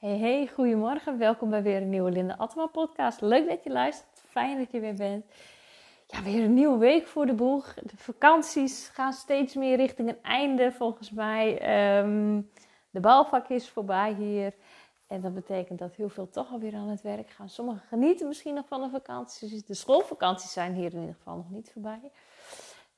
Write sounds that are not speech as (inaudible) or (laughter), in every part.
Hey, hey, goedemorgen. Welkom bij weer een nieuwe Linda Atma podcast. Leuk dat je luistert. Fijn dat je weer bent. Ja, weer een nieuwe week voor de boeg. De vakanties gaan steeds meer richting een einde volgens mij. Um, de balvak is voorbij hier. En dat betekent dat heel veel toch alweer aan het werk gaan. Sommigen genieten misschien nog van de vakanties. De schoolvakanties zijn hier in ieder geval nog niet voorbij.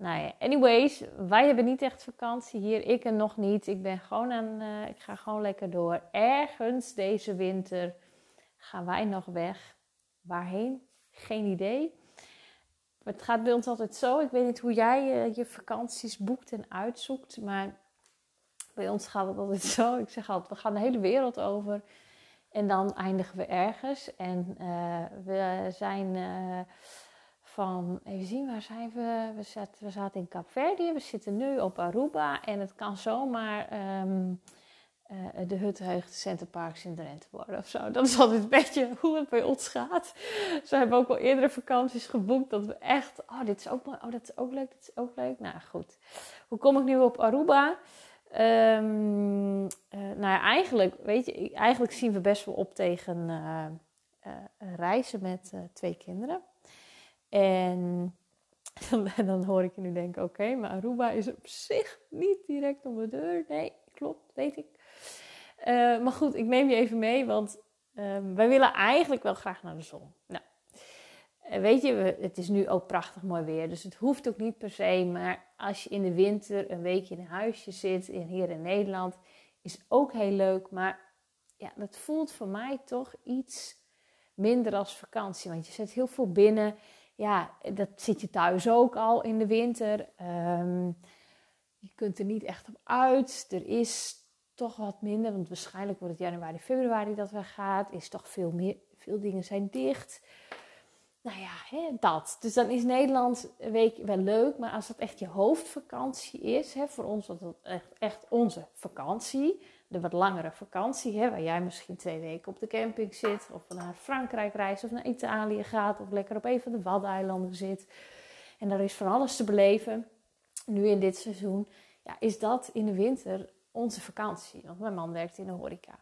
Nou ja, anyways, wij hebben niet echt vakantie hier. Ik en nog niet. Ik ben gewoon aan, uh, ik ga gewoon lekker door. Ergens deze winter gaan wij nog weg. Waarheen? Geen idee. Het gaat bij ons altijd zo. Ik weet niet hoe jij uh, je vakanties boekt en uitzoekt. Maar bij ons gaat het altijd zo. Ik zeg altijd, we gaan de hele wereld over. En dan eindigen we ergens. En uh, we zijn van, even zien, waar zijn we? We zaten, we zaten in Kaapverdië, we zitten nu op Aruba en het kan zomaar um, uh, de Center Parks in Drenthe worden of zo. Dat is altijd een beetje (laughs) hoe het bij ons gaat. Ze hebben ook al eerdere vakanties geboekt dat we echt, oh dit is ook mooi, oh dat is ook leuk, dat is ook leuk. Nou goed, hoe kom ik nu op Aruba? Um, uh, nou eigenlijk, weet je, eigenlijk zien we best wel op tegen uh, reizen met twee kinderen. En (laughs) dan hoor ik je nu denken, oké, maar Aruba is op zich niet direct om de deur. Nee, klopt, weet ik. Uh, maar goed, ik neem je even mee, want um, wij willen eigenlijk wel graag naar de zon. Nou, uh, weet je, het is nu ook prachtig mooi weer, dus het hoeft ook niet per se. Maar als je in de winter een weekje in een huisje zit, hier in Nederland, is ook heel leuk. Maar ja, dat voelt voor mij toch iets minder als vakantie, want je zit heel veel binnen ja, dat zit je thuis ook al in de winter. Um, je kunt er niet echt op uit. Er is toch wat minder, want waarschijnlijk wordt het januari, februari dat we gaat. Is toch veel meer, veel dingen zijn dicht. Nou ja, hè, dat. Dus dan is Nederland een week wel leuk, maar als dat echt je hoofdvakantie is, hè, voor ons was dat echt, echt onze vakantie de wat langere vakantie, hè, waar jij misschien twee weken op de camping zit, of naar Frankrijk reist, of naar Italië gaat, of lekker op een van de Waddeneilanden zit. En daar is van alles te beleven. Nu in dit seizoen, ja, is dat in de winter onze vakantie. Want mijn man werkt in de horeca.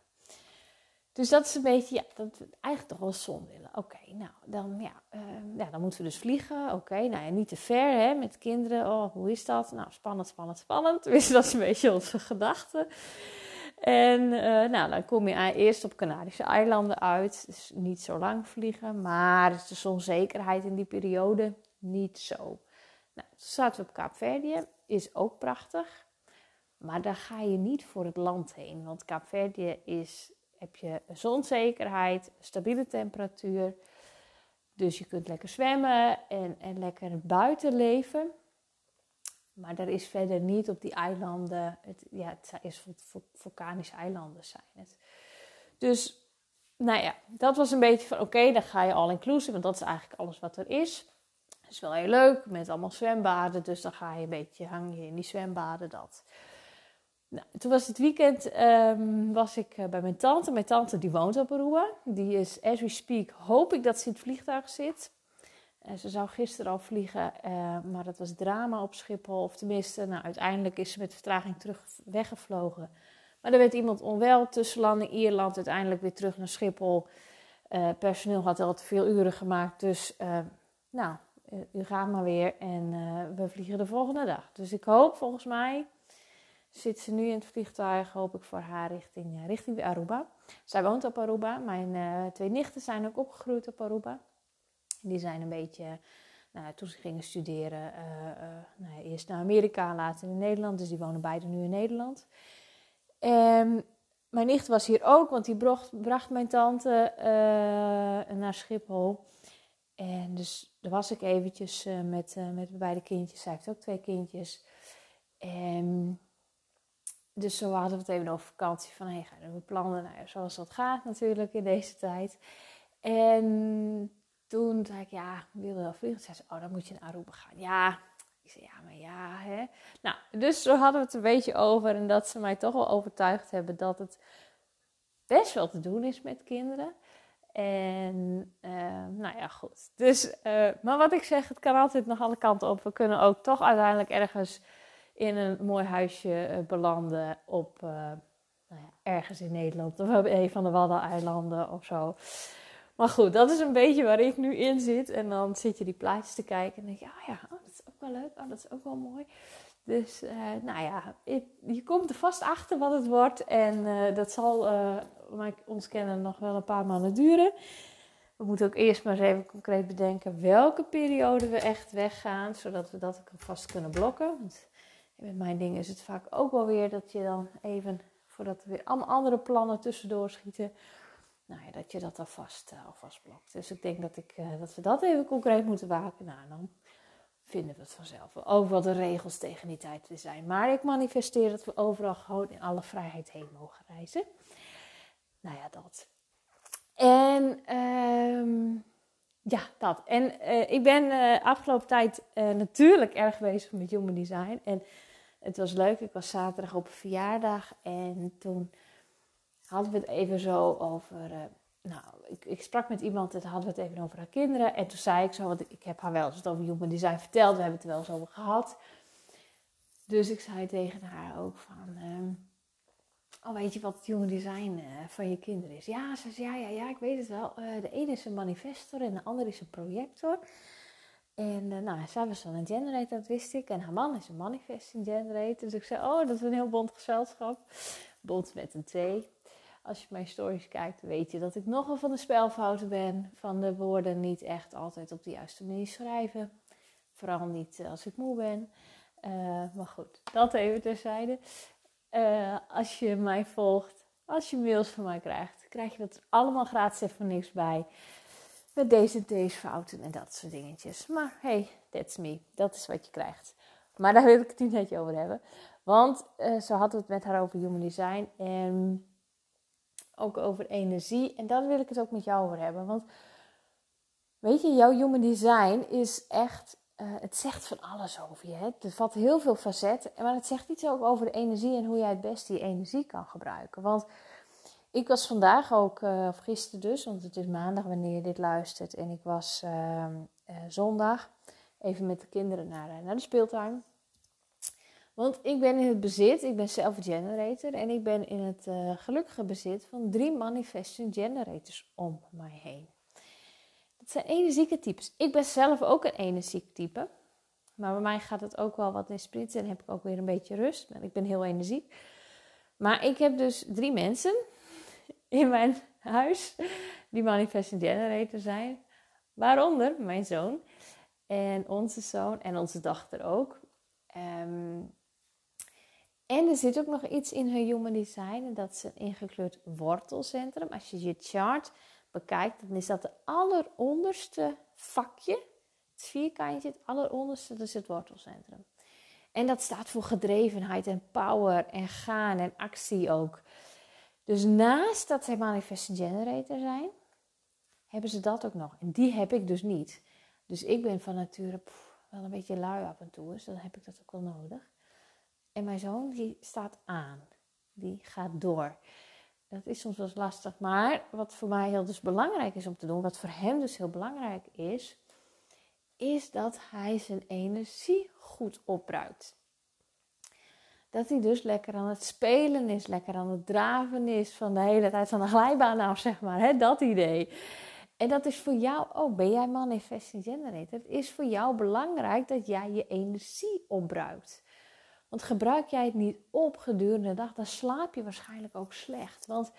Dus dat is een beetje, ja, dat we eigenlijk toch wel zon willen. Oké, nou, dan, ja, uh, ja, dan moeten we dus vliegen. Oké, nou ja, niet te ver hè, met kinderen. Oh, hoe is dat? Nou, spannend, spannend, spannend. (laughs) Dus dat is een beetje onze gedachte. En uh, nou, dan kom je eerst op Canarische eilanden uit. Dus niet zo lang vliegen, maar de onzekerheid in die periode niet zo. Nou, we op Kaapverdië, is ook prachtig. Maar daar ga je niet voor het land heen. Want Kaapverdië is, heb je zonzekerheid, stabiele temperatuur. Dus je kunt lekker zwemmen en, en lekker buiten leven. Maar er is verder niet op die eilanden, het, ja, het is vulkanische eilanden zijn het. Dus, nou ja, dat was een beetje van, oké, dan ga je all inclusive, want dat is eigenlijk alles wat er is. Dat is wel heel leuk, met allemaal zwembaden, dus dan ga je een beetje, hang je in die zwembaden, dat. Nou, toen was het weekend, um, was ik eh, bij mijn tante. Mijn tante die woont op Aruba. Die is, as we speak, hoop ik dat ze in het vliegtuig zit. En ze zou gisteren al vliegen, uh, maar dat was drama op Schiphol. Of tenminste, nou, uiteindelijk is ze met vertraging terug weggevlogen. Maar er werd iemand onwel, tussenlanding Ierland, uiteindelijk weer terug naar Schiphol. Uh, personeel had al te veel uren gemaakt, dus nou, u gaat maar weer en we vliegen de volgende dag. Dus ik hoop, volgens mij zit ze nu in het vliegtuig, hoop ik voor haar richting, richting Aruba. Zij woont op Aruba, mijn twee nichten zijn ook opgegroeid op Aruba. Die zijn een beetje, nou, toen ze gingen studeren, uh, uh, nou, eerst naar Amerika, later in Nederland. Dus die wonen beide nu in Nederland. En mijn nicht was hier ook, want die bracht, bracht mijn tante uh, naar Schiphol. En dus daar was ik eventjes met, met beide kindjes. Zij heeft ook twee kindjes. En dus zo hadden we het even over vakantie. Van, hey, gaan we plannen? Nou, zoals dat gaat natuurlijk in deze tijd. En toen zei ik, ja, ik wilde wel vliegen. Zei ze, oh, dan moet je naar Aruba gaan. Ja, ik zei, ja, maar ja, hè. Nou, dus zo hadden we het een beetje over. En dat ze mij toch wel overtuigd hebben dat het best wel te doen is met kinderen. En uh, nou ja, goed. Dus, uh, maar wat ik zeg, het kan altijd nog alle kanten op. We kunnen ook toch uiteindelijk ergens in een mooi huisje uh, belanden op nou ergens in Nederland of op een van de Waddeneilanden of zo. Maar goed, dat is een beetje waar ik nu in zit. En dan zit je die plaatjes te kijken en denk je, oh ja, dat is ook wel leuk, oh, dat is ook wel mooi. Dus uh, nou ja, je komt er vast achter wat het wordt. En uh, dat zal, uh, maar ons kennen, nog wel een paar maanden duren. We moeten ook eerst maar eens even concreet bedenken welke periode we echt weggaan. Zodat we dat ook vast kunnen blokken. Want met mijn dingen is het vaak ook wel weer dat je dan even, voordat er weer andere plannen tussendoor schieten. Nou ja, dat je dat alvast, alvast blokt. Dus ik denk dat, ik, dat we dat even concreet moeten waken. Nou, dan vinden we het vanzelf. Ook wel de regels tegen die tijd te zijn. Maar ik manifesteer dat we overal gewoon in alle vrijheid heen mogen reizen. Nou ja, dat. En um, ja, dat. En uh, ik ben uh, afgelopen tijd uh, natuurlijk erg bezig met human design. En het was leuk. Ik was zaterdag op een verjaardag. En toen hadden we het even zo over nou, ik, ik, sprak met iemand en hadden we het even over haar kinderen. En toen zei ik zo, want ik, heb haar wel eens over human design verteld. We hebben het er wel eens over gehad. Dus ik zei tegen haar ook van... Um, oh, weet je wat het human design uh, van je kinderen is? Ja, ze zei, ja, ja, ja, ik weet het wel. Uh, de ene is een manifestor en de andere is een projector. En nou, zij was dan een generator, dat wist ik. En haar man is een manifesting generator. Dus ik zei, oh, dat is een heel bond gezelschap. Bond met een twee. Als je mijn stories kijkt, weet je dat ik nogal van de spelfouten ben. Van de woorden niet echt altijd op de juiste manier schrijven. Vooral niet als ik moe ben. Uh, maar goed, dat even terzijde. Uh, als je mij volgt, als je mails van mij krijgt, krijg je dat allemaal gratis even niks bij. Met deze en deze fouten en dat soort dingetjes. Maar hey, that's me. Dat is wat je krijgt. Maar daar wil ik het niet net over hebben. Want uh, zo had het met haar over human design. En ook over energie. En daar wil ik het ook met jou over hebben. Want weet je, jouw human design is echt. Uh, het zegt van alles over je. Hè? Er valt heel veel facetten. Maar het zegt iets ook over de energie en hoe jij het beste die energie kan gebruiken. Want ik was vandaag ook, uh, of gisteren dus, want het is maandag wanneer je dit luistert. En ik was uh, zondag even met de kinderen naar, naar de speeltuin. Want ik ben in het bezit, ik ben zelf generator en ik ben in het uh, gelukkige bezit van drie manifesting generators om mij heen. Dat zijn energieke types. Ik ben zelf ook een energiek type. Maar bij mij gaat het ook wel wat in spritsen en heb ik ook weer een beetje rust. Ik ben heel energiek. Maar ik heb dus drie mensen in mijn huis die manifesting generator zijn. Waaronder mijn zoon en onze zoon en onze dochter ook. Um, en er zit ook nog iets in hun human design. En dat is een ingekleurd wortelcentrum. Als je je chart bekijkt, dan is dat de alleronderste vakje. Het vierkantje, het alleronderste, dat is het wortelcentrum. En dat staat voor gedrevenheid en power en gaan en actie ook. Dus naast dat zij manifest generator zijn, hebben ze dat ook nog. En die heb ik dus niet. Dus ik ben van nature wel een beetje lui af en toe. Dus dan heb ik dat ook wel nodig. En mijn zoon die staat aan. Die gaat door. Dat is soms wel eens lastig. Maar wat voor mij heel dus belangrijk is om te doen, wat voor hem dus heel belangrijk is, is dat hij zijn energie goed opbruikt. Dat hij dus lekker aan het spelen is, lekker aan het draven is, van de hele tijd van de glijbaan af, zeg maar. Hè? Dat idee. En dat is voor jou ook. Ben jij manifesting generator? Het is voor jou belangrijk dat jij je energie opbruikt. Want gebruik jij het niet op gedurende de dag, dan slaap je waarschijnlijk ook slecht. Want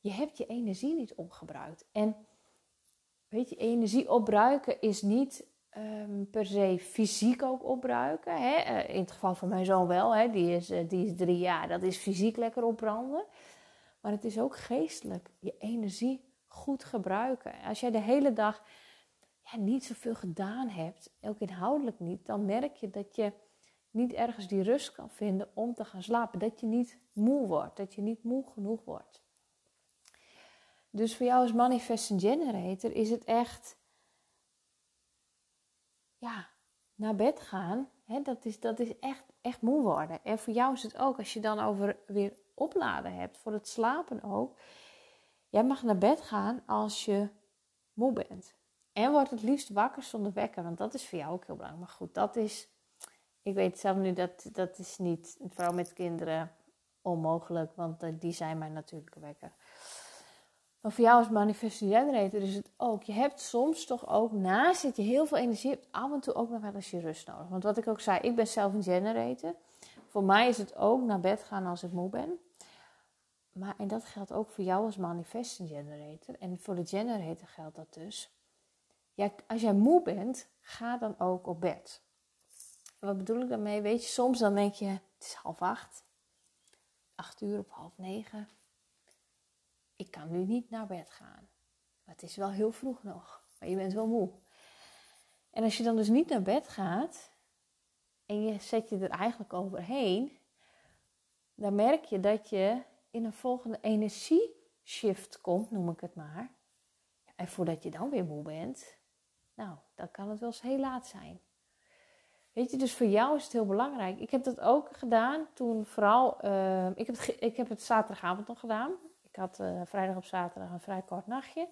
je hebt je energie niet opgebruikt. En weet je, energie opbruiken is niet ehm, per se fysiek ook opbruiken. Hè? Eh, in het geval van mijn zoon wel, hè? Die, is, uh, die is drie jaar, dat is fysiek lekker opbranden. Maar het is ook geestelijk je energie goed gebruiken. Als jij de hele dag ja, niet zoveel gedaan hebt, ook inhoudelijk niet, dan merk je dat je niet ergens die rust kan vinden om te gaan slapen. Dat je niet moe wordt, dat je niet moe genoeg wordt. Dus voor jou als manifesting generator is het echt, ja, naar bed gaan. Hè, dat, is, dat is echt, echt moe worden. En voor jou is het ook, als je dan over weer opladen hebt, voor het slapen ook. Jij mag naar bed gaan als je moe bent. En wordt het liefst wakker zonder wekker, want dat is voor jou ook heel belangrijk. Maar goed, dat is ik weet zelf nu dat dat is niet, vooral met kinderen, onmogelijk, want eh, die zijn mijn natuurlijke wekker. Maar voor jou als manifesting generator is het ook. Je hebt soms toch ook, naast dat je heel veel energie hebt, af en toe ook nog wel eens je rust nodig. Want wat ik ook zei, ik ben zelf een generator. Voor mij is het ook naar bed gaan als ik moe ben. Maar, en dat geldt ook voor jou als manifesting generator. En voor de generator geldt dat dus. Als jij moe bent, ga dan ook op bed. Wat bedoel ik daarmee? Weet je, soms dan denk je, het is half acht. Acht uur of half negen. Ik kan nu niet naar bed gaan. Maar het is wel heel vroeg nog. Maar je bent wel moe. En als je dan dus niet naar bed gaat, en je zet je er eigenlijk overheen, dan merk je dat je in een volgende energieshift komt, noem ik het maar. En voordat je dan weer moe bent, nou, dan kan het wel eens heel laat zijn. Weet je, dus voor jou is het heel belangrijk. Ik heb dat ook gedaan toen vooral, uh, ik, heb het, ik heb het zaterdagavond nog gedaan. Ik had uh, vrijdag op zaterdag een vrij kort nachtje.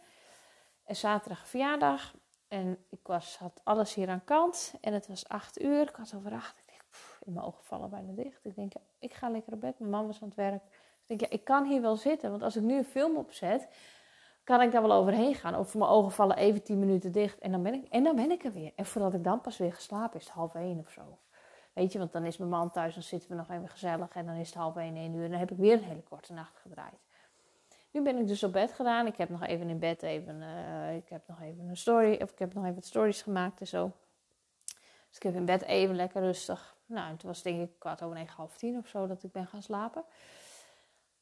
En zaterdag verjaardag. En ik was, had alles hier aan kant. En het was acht uur. Ik had over acht. Ik denk, in mijn ogen vallen bijna dicht. Ik denk, ik ga lekker op bed. Mijn man was aan het werk. Ik denk, ja, ik kan hier wel zitten. Want als ik nu een film opzet, kan ik daar wel overheen gaan. Of mijn ogen vallen even tien minuten dicht. En dan ben ik, en dan ben ik er weer. En voordat ik dan pas weer geslapen is het half één of zo. Weet je, want dan is mijn man thuis. Dan zitten we nog even gezellig. En dan is het half één, één uur. En dan heb ik weer een hele korte nacht gedraaid. Nu ben ik dus op bed gedaan. Ik heb nog even in bed even, uh, ik heb nog even een story, of ik heb nog even stories gemaakt en zo. Dus ik heb in bed even lekker rustig. Nou, het was denk ik kwart over negen, half tien of zo dat ik ben gaan slapen.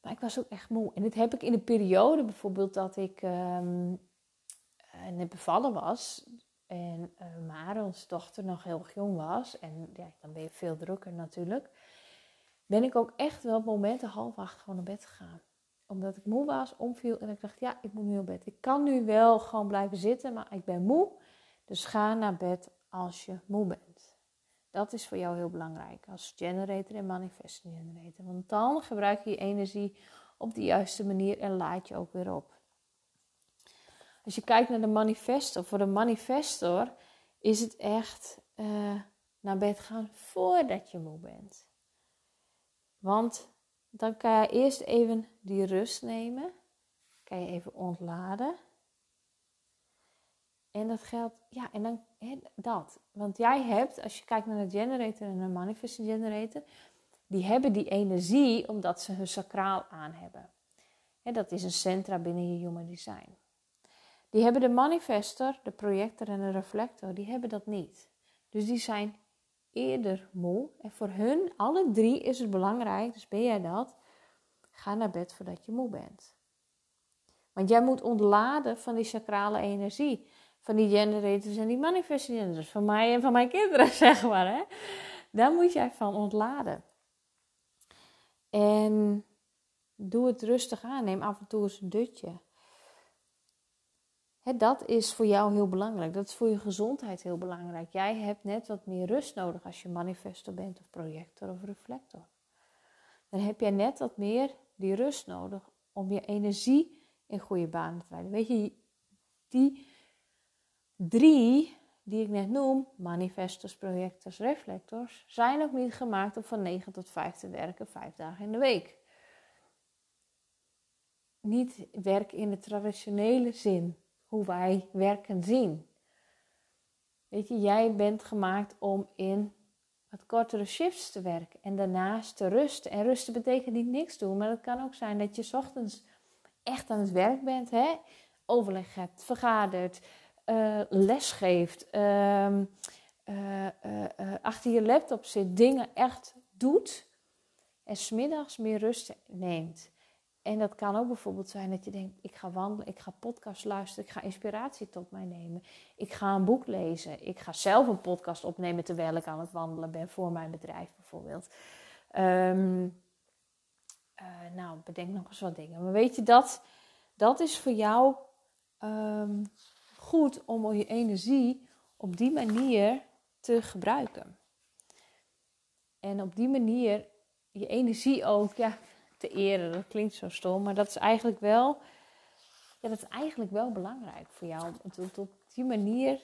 Maar ik was ook echt moe. En dit heb ik in de periode bijvoorbeeld dat ik um, net bevallen was. En uh, Mare, onze dochter, nog heel jong was. En ja, dan ben je veel drukker natuurlijk. Ben ik ook echt wel op momenten half acht gewoon naar bed gegaan omdat ik moe was, omviel en ik dacht, ja, ik moet nu op bed. Ik kan nu wel gewoon blijven zitten, maar ik ben moe. Dus ga naar bed als je moe bent. Dat is voor jou heel belangrijk als generator en manifesting generator. Want dan gebruik je je energie op de juiste manier en laat je ook weer op. Als je kijkt naar de manifestor, voor de manifestor is het echt uh, naar bed gaan voordat je moe bent. Want dan kan je eerst even die rust nemen. Kan je even ontladen. En dat geldt, ja, en dan dat. Want jij hebt, als je kijkt naar de generator en de manifesting generator, die hebben die energie omdat ze hun sacraal aan hebben. dat is een centra binnen je human design. Die hebben de manifestor, de projector en de reflector, die hebben dat niet. Dus die zijn eerder moe. En voor hun, alle drie, is het belangrijk, dus ben jij dat, ga naar bed voordat je moe bent. Want jij moet ontladen van die sacrale energie. Van die generators en die manifestors. Van mij en van mijn kinderen, (laughs) zeg maar. Hè? Daar moet jij van ontladen. En doe het rustig aan. Neem af en toe eens een dutje. dat is voor jou heel belangrijk. Dat is voor je gezondheid heel belangrijk. Jij hebt net wat meer rust nodig als je manifestor bent of projector of reflector. Dan heb jij net wat meer die rust nodig om je energie in goede banen te leiden. Weet je, die drie die ik net noem, manifestors, projectors, reflectors, zijn ook niet gemaakt om van 9 tot 5 te werken, vijf dagen in de week. Niet werken in de traditionele zin, hoe wij werken zien. Weet je, jij bent gemaakt om in wat kortere shifts te werken en daarnaast te rusten. En rusten betekent niet niks doen, maar het kan ook zijn dat je ochtends echt aan het werk bent, hè? overleg hebt, vergadert, uh, les geeft, ehm, eh, eh, achter je laptop zit, dingen echt doet en smiddags meer rust neemt. En dat kan ook bijvoorbeeld zijn dat je denkt: ik ga wandelen, ik ga podcast luisteren, ik ga inspiratie tot mij nemen. Ik ga een boek lezen. Ik ga zelf een podcast opnemen terwijl ik aan het wandelen ben voor mijn bedrijf bijvoorbeeld. Uh, nou, bedenk nog eens wat dingen. Maar weet je, dat, dat is voor jou um, goed om je energie op die manier te gebruiken. En op die manier je energie ook, ja, te eren. Dat klinkt zo stom, maar dat is eigenlijk wel, ja, dat is eigenlijk wel belangrijk voor jou om het op die manier,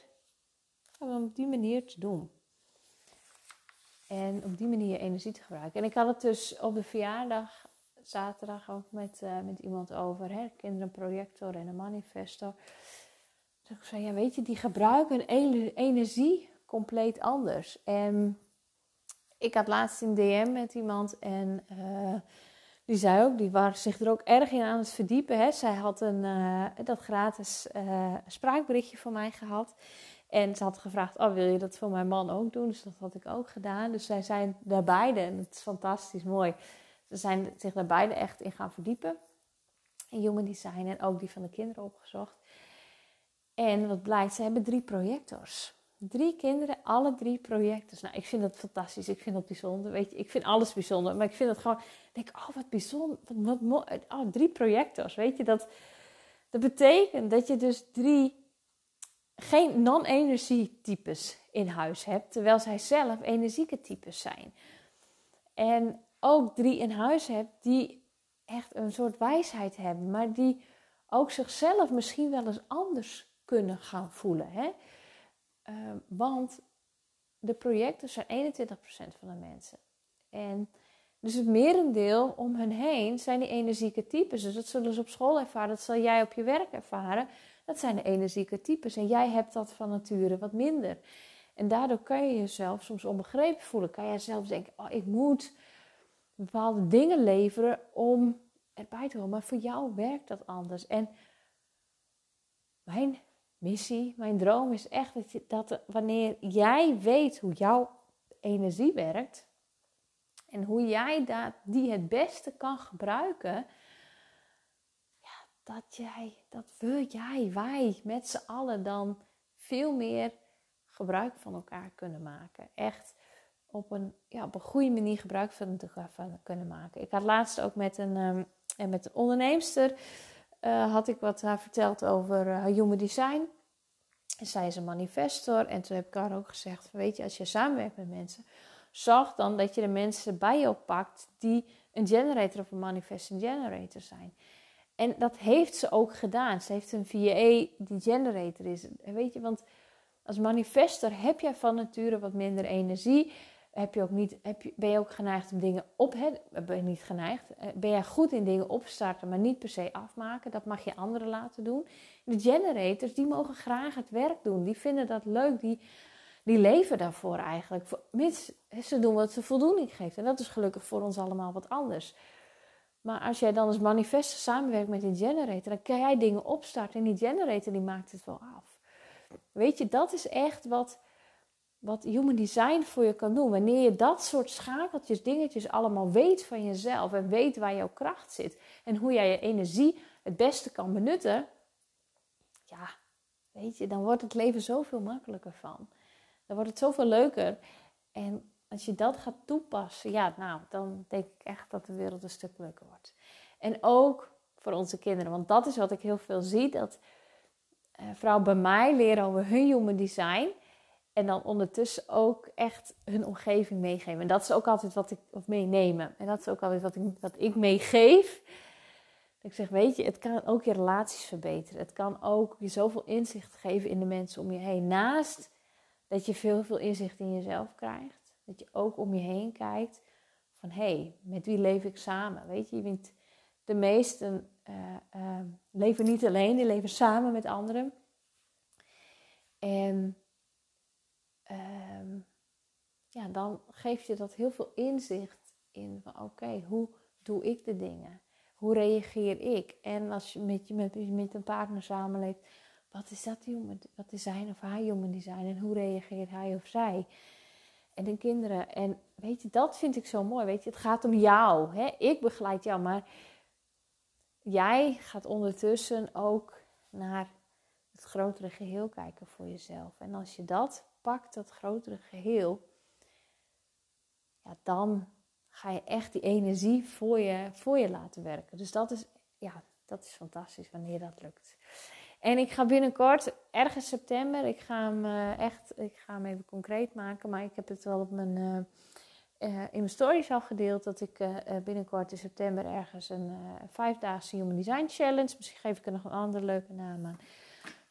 om op die manier te doen. En op die manier energie te gebruiken. En ik had het dus op de verjaardag zaterdag ook met, uh, met iemand over. Hè? Kinderenprojector en een manifestor. Ik zei, ja weet je, die gebruiken energie compleet anders. En ik had laatst een DM met iemand en uh, die zei ook, die was zich er ook erg in aan het verdiepen. Hè. Zij had een, uh, dat gratis uh, spraakberichtje van mij gehad. En ze had gevraagd, oh wil je dat voor mijn man ook doen? Dus dat had ik ook gedaan. Dus zij zijn daar beide, en het is fantastisch mooi. Ze zijn zich daar beide echt in gaan verdiepen. In human design en ook die van de kinderen opgezocht. En wat blijkt, ze hebben drie projectors. Drie kinderen, alle drie projecten. Nou, ik vind dat fantastisch. Ik vind dat bijzonder. Weet je, ik vind alles bijzonder. Maar ik vind het gewoon. Ik denk, oh, wat bijzonder. Wat, mooi. Oh, drie projectors. Weet je, dat, dat betekent dat je dus drie geen non-energietypes in huis hebt. Terwijl zij zelf energieke types zijn. En ook drie in huis hebt die echt een soort wijsheid hebben. Maar die ook zichzelf misschien wel eens anders kunnen gaan voelen. Hè? Ehm, want de projecten zijn 21% van de mensen. En dus het merendeel om hen heen zijn die energieke types. Dus dat zullen ze op school ervaren, dat zal jij op je werk ervaren. Dat zijn de energieke types. En jij hebt dat van nature wat minder. En daardoor kan je jezelf soms onbegrepen voelen. Kan jij zelf denken, oh, ik moet bepaalde dingen leveren om erbij te horen. Maar voor jou werkt dat anders. En mijn missie, mijn droom is echt dat, wanneer jij weet hoe jouw energie werkt en hoe jij dat, die het beste kan gebruiken, ja, dat jij, dat we jij, wij met z'n allen dan veel meer gebruik van elkaar kunnen maken. Echt op een, ja, op een goede manier gebruik van elkaar kunnen maken. Ik had laatst ook met een, um, met een onderneemster uh, had ik wat haar verteld over uh, human design. En zij is een manifestor. En toen heb ik haar ook gezegd: Weet je, als je samenwerkt met mensen, zorg dan dat je de mensen bij je oppakt die een generator of een manifesting generator zijn. En dat heeft ze ook gedaan. Ze heeft een VA die generator is. Weet je, want als manifestor heb jij van nature wat minder energie heb je ook niet, heb je, ben je ook geneigd om dingen op, hè, ben niet geneigd, eh, ben jij goed in dingen opstarten, maar niet per se afmaken. Dat mag je anderen laten doen. De generators, die mogen graag het werk doen. Die vinden dat leuk, die, die leven daarvoor eigenlijk. Mits ze doen wat ze voldoening geeft. En dat is gelukkig voor ons allemaal wat anders. Maar als jij dan als manifest samenwerkt met een generator, dan kan jij dingen opstarten en die generator die maakt het wel af. Weet je, dat is echt wat wat human design voor je kan doen. Wanneer je dat soort schakeltjes, dingetjes allemaal weet van jezelf en weet waar jouw kracht zit en hoe jij je energie het beste kan benutten, ja, weet je, dan wordt het leven zoveel makkelijker van. Dan wordt het zoveel leuker. En als je dat gaat toepassen, ja, nou, dan denk ik echt dat de wereld een stuk leuker wordt. En ook voor onze kinderen, want dat is wat ik heel veel zie, dat uh, vrouwen bij mij leren over hun human design. En dan ondertussen ook echt hun omgeving meegeven. En dat is ook altijd wat ik of meenemen. En dat is ook altijd wat ik, wat ik meegeef. Ik zeg, weet je, het kan ook je relaties verbeteren. Het kan ook je zoveel inzicht geven in de mensen om je heen. Naast dat je veel, veel inzicht in jezelf krijgt. Dat je ook om je heen kijkt van, hé, hey, met wie leef ik samen? Weet je, je bent de meesten uh, uh, leven niet alleen, die leven samen met anderen. En um, ja, dan geeft je dat heel veel inzicht in van oké, hoe doe ik de dingen? Hoe reageer ik? En als je met, met, met een partner samenleeft, wat is dat jongen? Wat is zijn of haar jongen die zijn? En hoe reageert hij of zij? En de kinderen. En weet je, dat vind ik zo mooi. Weet je, het gaat om jou. Hè? Ik begeleid jou, maar jij gaat ondertussen ook naar het grotere geheel kijken voor jezelf. En als je dat pakt, dat grotere geheel, ja, dan ga je echt die energie voor je, voor je laten werken. Dus dat is, ja, dat is fantastisch wanneer dat lukt. En ik ga binnenkort, ergens september, ik ga hem uh, echt, ik ga hem even concreet maken, maar ik heb het wel op mijn, uh, uh, in mijn stories al gedeeld, dat ik binnenkort in september ergens een vijfdaagse Human Design Challenge, misschien geef ik er nog een andere leuke naam aan,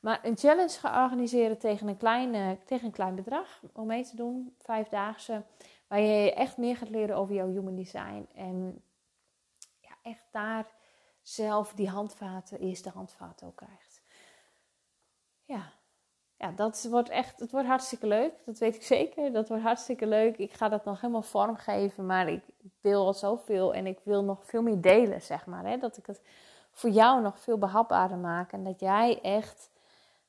maar een challenge gaan organiseren tegen een, klein, tegen een klein bedrag om mee te doen, vijfdaagse, waar je echt meer gaat leren over jouw human design. En ja, echt daar zelf die handvaten, eerste handvaten ook krijgt. Ja, ja, dat wordt echt, het wordt hartstikke leuk. Dat weet ik zeker. Dat wordt hartstikke leuk. Ik ga dat nog helemaal vormgeven, maar ik deel al zoveel en ik wil nog veel meer delen, zeg maar. Hè? Dat ik het voor jou nog veel behapbaarder maak en dat jij echt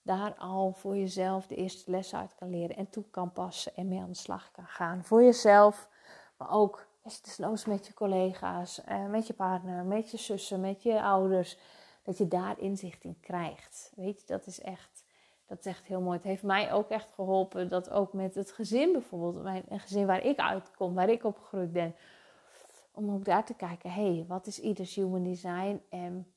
daar al voor jezelf de eerste les uit kan leren en toe kan passen en mee aan de slag kan gaan. Voor jezelf, maar ook desnoods met je collega's, eh, met je partner, met je zussen, met je ouders. Dat je daar inzicht in krijgt. Weet je, dat is echt dat is echt heel mooi. Het heeft mij ook echt geholpen dat ook met het gezin bijvoorbeeld, mijn, een gezin waar ik uitkom, waar ik opgegroeid ben, om ook daar te kijken, hé, hey, wat is ieders human design en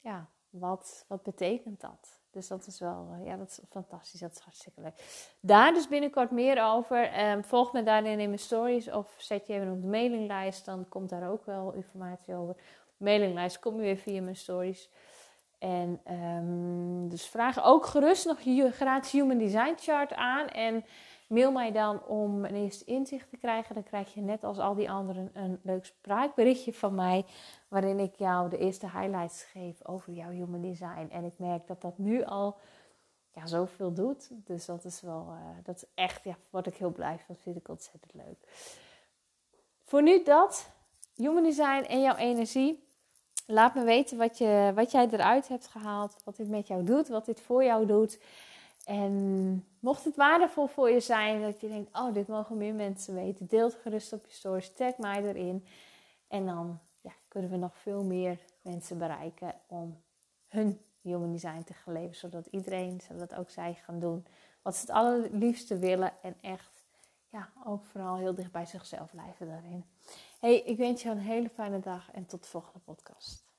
ja, wat, wat betekent dat? Dus dat is wel, eh, ja, dat is fantastisch. Dat is hartstikke leuk. Daar dus binnenkort meer over. Um, volg me daarin in mijn stories of zet je even op de mailinglijst. Dan komt daar ook wel informatie over. Mailinglijst kom je weer via mijn stories. En um, dus vraag ook gerust nog je gratis Human Design Chart aan. En mail mij dan om een eerste inzicht te krijgen. Dan krijg je net als al die anderen een leuk spraakberichtje van mij. Waarin ik jou de eerste highlights geef over jouw Human Design. En ik merk dat dat nu al ja, zoveel doet. Dus dat is wel, uh, dat is echt, ja, word ik heel blij van. Vind ik ontzettend leuk. Voor nu dat. Human Design en jouw energie. Laat me weten wat, je, wat jij eruit hebt gehaald, wat dit met jou doet, wat dit voor jou doet. En mocht het waardevol voor je zijn, dat je denkt, oh, dit mogen meer mensen weten, deel het gerust op je stories, tag mij erin. En dan ja, kunnen we nog veel meer mensen bereiken om hun human design te gaan leven. Zodat iedereen, zodat ook zij gaan doen wat ze het allerliefste willen. En echt, ja, ook vooral heel dicht bij zichzelf blijven daarin. Hey, ik wens je een hele fijne dag en tot de volgende podcast.